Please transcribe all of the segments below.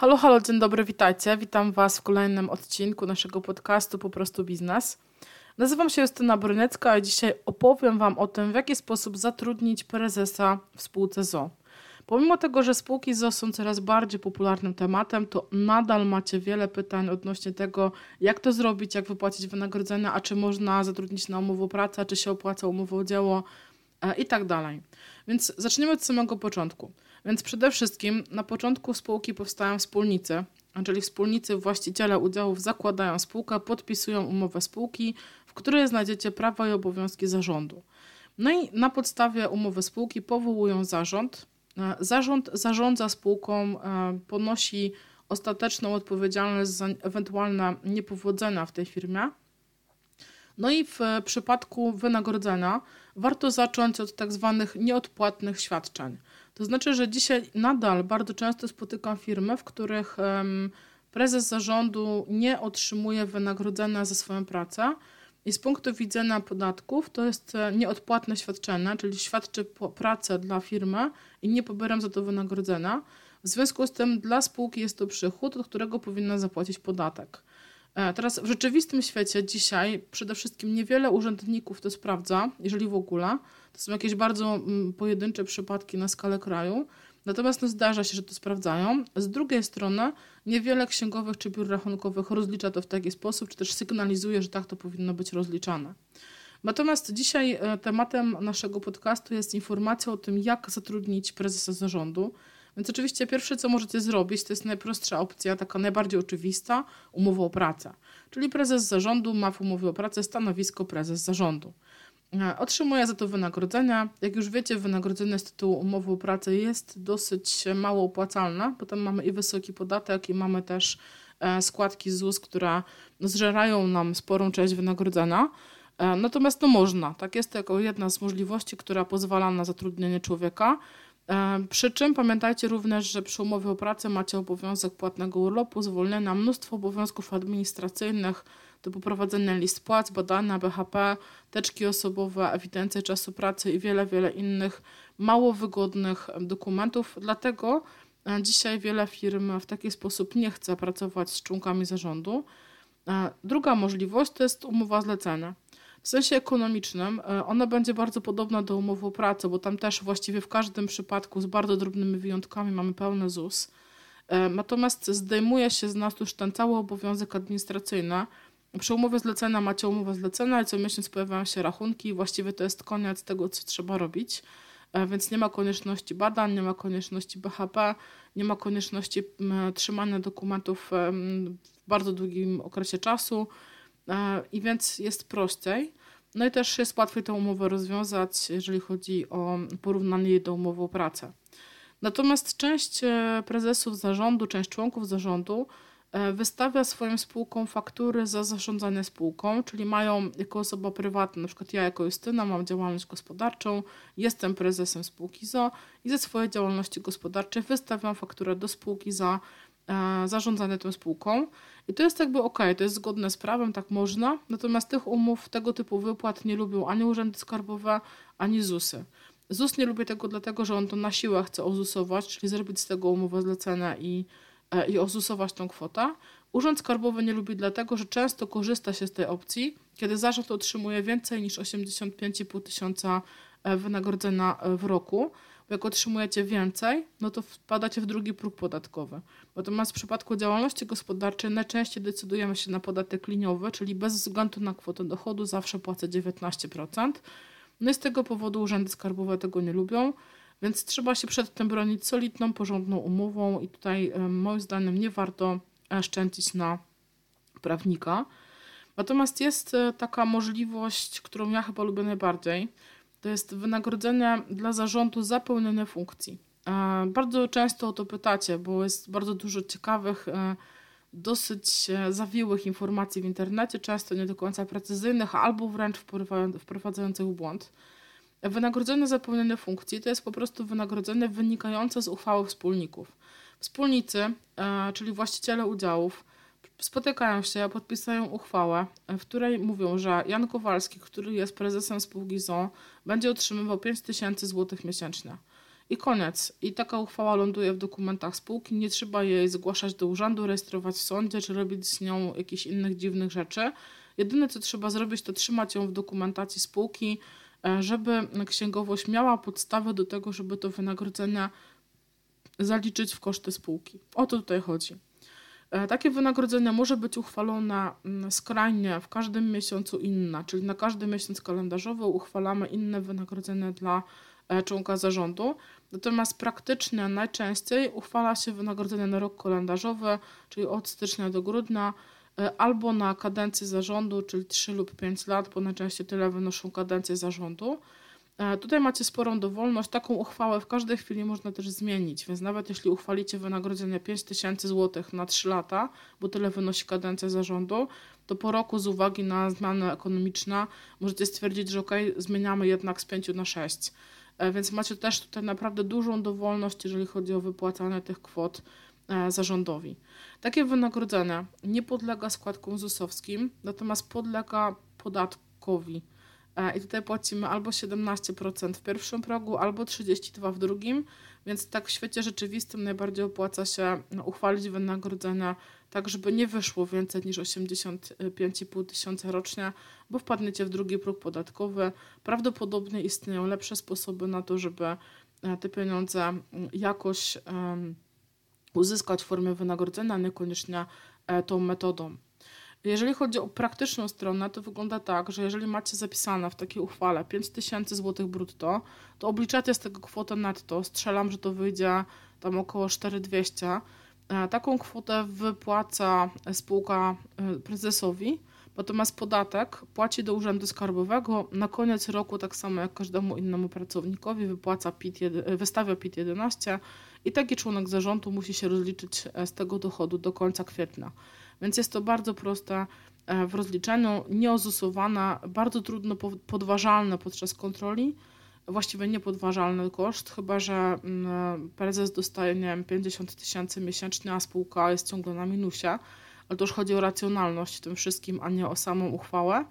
Halo, halo, dzień dobry, witajcie. Witam Was w kolejnym odcinku naszego podcastu Po prostu Biznes. Nazywam się Justyna Brunecka i dzisiaj opowiem Wam o tym, w jaki sposób zatrudnić prezesa w spółce ZO. Pomimo tego, że spółki ZO są coraz bardziej popularnym tematem, to nadal macie wiele pytań odnośnie tego, jak to zrobić, jak wypłacić wynagrodzenia, a czy można zatrudnić na umowę pracę, czy się opłaca umowę o dzieło e, i tak dalej. Więc zaczniemy od samego początku. Więc przede wszystkim na początku spółki powstają wspólnicy, czyli wspólnicy właściciele udziałów zakładają spółkę, podpisują umowę spółki, w której znajdziecie prawa i obowiązki zarządu. No i na podstawie umowy spółki powołują zarząd. E, zarząd zarządza spółką, e, ponosi ostateczną odpowiedzialność za ewentualne niepowodzenia w tej firmie. No i w przypadku wynagrodzenia warto zacząć od tak zwanych nieodpłatnych świadczeń. To znaczy, że dzisiaj nadal bardzo często spotykam firmy, w których prezes zarządu nie otrzymuje wynagrodzenia za swoją pracę. I z punktu widzenia podatków to jest e, nieodpłatne świadczenie, czyli świadczy pracę dla firmy i nie pobieram za to wynagrodzenia. W związku z tym dla spółki jest to przychód, od którego powinna zapłacić podatek. E, teraz w rzeczywistym świecie dzisiaj przede wszystkim niewiele urzędników to sprawdza, jeżeli w ogóle. To są jakieś bardzo mm, pojedyncze przypadki na skalę kraju. Natomiast no, zdarza się, że to sprawdzają. Z drugiej strony niewiele księgowych czy biur rachunkowych rozlicza to w taki sposób, czy też sygnalizuje, że tak to powinno być rozliczane. Natomiast dzisiaj e, tematem naszego podcastu jest informacja o tym, jak zatrudnić prezesa zarządu. Więc oczywiście pierwsze, co możecie zrobić, to jest najprostsza opcja, taka najbardziej oczywista, umowa o pracę. Czyli prezes zarządu ma w umowie o pracę stanowisko prezes zarządu. E, otrzymuje za to wynagrodzenia. Jak już wiecie, wynagrodzenie z tytułu umowy o pracę jest dosyć mało opłacalne. Potem mamy i wysoki podatek, i mamy też e, składki ZUS, które zżerają nam sporą część wynagrodzenia. E, natomiast no można, tak jest to jako jedna z możliwości, która pozwala na zatrudnienie człowieka. Przy czym pamiętajcie również, że przy umowie o pracę macie obowiązek płatnego urlopu, zwolnienia, mnóstwo obowiązków administracyjnych, typu prowadzenie list płac, badania BHP, teczki osobowe, ewidencja czasu pracy i wiele, wiele innych mało wygodnych dokumentów. Dlatego e, dzisiaj wiele firm w taki sposób nie chce pracować z członkami zarządu. E, druga możliwość to jest umowa zlecenia. W sensie ekonomicznym e, ona będzie bardzo podobna do umowy o pracę, bo tam też właściwie w każdym przypadku z bardzo drobnymi wyjątkami mamy pełny ZUS. Natomiast zdejmuje się z nas już ten cały obowiązek administracyjny, przy umowie zlecenia macie umowę zlecenia i co miesiąc pojawiają się rachunki. Właściwie to jest koniec tego, co trzeba robić. E, więc nie ma konieczności badań, nie ma konieczności BHP, nie ma konieczności trzymania dokumentów w bardzo długim okresie czasu e, i więc jest prościej. No i też jest łatwiej tę umowę rozwiązać, jeżeli chodzi o porównanie jej do umowy o pracę. Natomiast część e, prezesów zarządu, część członków zarządu E, wystawia swoim spółkom faktury za zarządzanie spółką, czyli mają jako osoba prywatna, na przykład ja jako Justyna mam działalność gospodarczą, jestem prezesem spółki ZO i ze swojej działalności gospodarczej wystawiam fakturę do spółki za e, zarządzanie tą spółką. I to jest jakby ok, to jest zgodne z prawem, tak można, natomiast tych umów, tego typu wypłat nie lubią ani urzędy skarbowe, ani ZUSy. ZUS nie lubi tego dlatego, że on to na siłę chce ozusować, czyli zrobić z tego umowę zlecenia i E, i ozusować tą kwotę. Urząd Skarbowy nie lubi dlatego, że często korzysta się z tej opcji, kiedy zarząd otrzymuje więcej niż 85,5 tysiąca e, wynagrodzenia w roku. Jak otrzymujecie więcej, no to wpadacie w drugi próg podatkowy. Natomiast w przypadku działalności gospodarczej najczęściej decydujemy się na podatek liniowy, czyli bez względu na kwotę dochodu zawsze płacę 19%. No i z tego powodu urzędy skarbowe tego nie lubią. Więc trzeba się przed tym bronić solidną, porządną umową i tutaj moim zdaniem nie warto e, szczędzić na prawnika. Natomiast jest e, taka możliwość, którą ja chyba lubię najbardziej, to jest wynagrodzenie dla zarządu za pełnienie funkcji. E, bardzo często o to pytacie, bo jest bardzo dużo ciekawych, dosyć zawiłych informacji w internecie, często nie do końca precyzyjnych, albo wręcz wprowadzających w błąd. Wynagrodzenie za pełnienie funkcji to jest po prostu wynagrodzenie wynikające z uchwały wspólników. Wspólnicy, e, czyli właściciele udziałów, spotykają się, podpisują uchwałę, w której mówią, że Jan Kowalski, który jest prezesem spółki ZO, będzie otrzymywał 5 tysięcy złotych miesięcznie. i koniec. I taka uchwała ląduje w dokumentach spółki, nie trzeba jej zgłaszać do urzędu, rejestrować w sądzie, czy robić z nią jakichś innych dziwnych rzeczy. Jedyne, co trzeba zrobić, to trzymać ją w dokumentacji spółki, e, żeby księgowość miała podstawę do tego, żeby to wynagrodzenie zaliczyć w koszty spółki. O to tutaj chodzi. E, takie wynagrodzenie może być uchwalone mm, skrajnie w każdym miesiącu inne, czyli na każdy miesiąc kalendarzowy uchwalamy inne wynagrodzenie dla e, członka zarządu. Natomiast praktycznie najczęściej uchwala się wynagrodzenie na rok kalendarzowy, czyli od stycznia do grudnia, e, albo na kadencję zarządu, czyli 3 lub 5 lat, bo najczęściej tyle wynoszą kadencje zarządu. E, tutaj macie sporą dowolność. Taką uchwałę w każdej chwili można też zmienić, więc nawet jeśli uchwalicie wynagrodzenie 5000 zł na 3 lata, bo tyle wynosi kadencja zarządu, to po roku z uwagi na zmiany ekonomiczne możecie stwierdzić, że ok, zmieniamy jednak z 5 na 6. E, więc macie też tutaj naprawdę dużą dowolność, jeżeli chodzi o wypłacanie tych kwot e, zarządowi. Takie wynagrodzenie nie podlega składkom ZUS-owskim, natomiast podlega podatkowi. E, I tutaj płacimy albo 17% w pierwszym progu, albo 32% w drugim, więc tak w świecie rzeczywistym najbardziej opłaca się no, uchwalić wynagrodzenia tak, żeby nie wyszło więcej niż 85,5 tysiąca rocznie, bo wpadniecie w drugi próg podatkowy. Prawdopodobnie istnieją lepsze sposoby na to, żeby e, te pieniądze jakoś uzyskać w formie wynagrodzenia, niekoniecznie e, tą metodą. Jeżeli chodzi o praktyczną stronę, to wygląda tak, że jeżeli macie zapisane w takiej uchwale 5000 zł brutto, to obliczacie z tego kwotę netto. Strzelam, że to wyjdzie tam około 4200. E, taką kwotę wypłaca spółka e, prezesowi, natomiast podatek płaci do Urzędu Skarbowego. Na koniec roku, tak samo jak każdemu innemu pracownikowi, wypłaca PIT, wystawia PIT-11 i taki członek zarządu musi się rozliczyć e, z tego dochodu do końca kwietnia. Więc jest to bardzo proste e, w rozliczeniu, nieozusowane, bardzo trudno podważalne podczas kontroli, właściwie niepodważalny koszt, chyba że mm, prezes dostaje nie wiem, 50 tysięcy miesięcznie, a spółka jest ciągle na minusie, ale to już chodzi o racjonalność w tym wszystkim, a nie o samą uchwałę.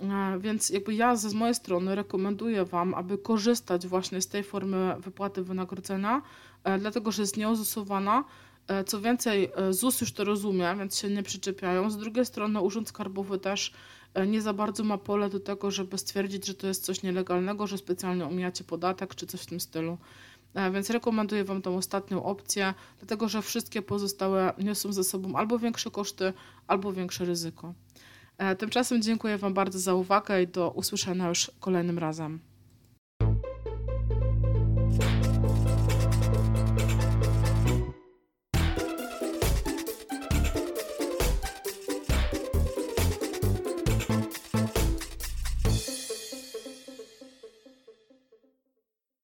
E, więc jakby ja z mojej strony rekomenduję Wam, aby korzystać właśnie z tej formy wypłaty wynagrodzenia, e, dlatego że jest nieozusowana, E, co więcej, e, ZUS już to rozumie, więc się nie przyczepiają. Z drugiej strony Urząd Skarbowy też e, nie za bardzo ma pole do tego, żeby stwierdzić, że to jest coś nielegalnego, że specjalnie omijacie podatek czy coś w tym stylu. Więc rekomenduję Wam tą ostatnią opcję, dlatego że wszystkie pozostałe niosą ze sobą albo większe koszty, albo większe ryzyko. Tymczasem dziękuję Wam bardzo za uwagę i do usłyszenia już kolejnym razem.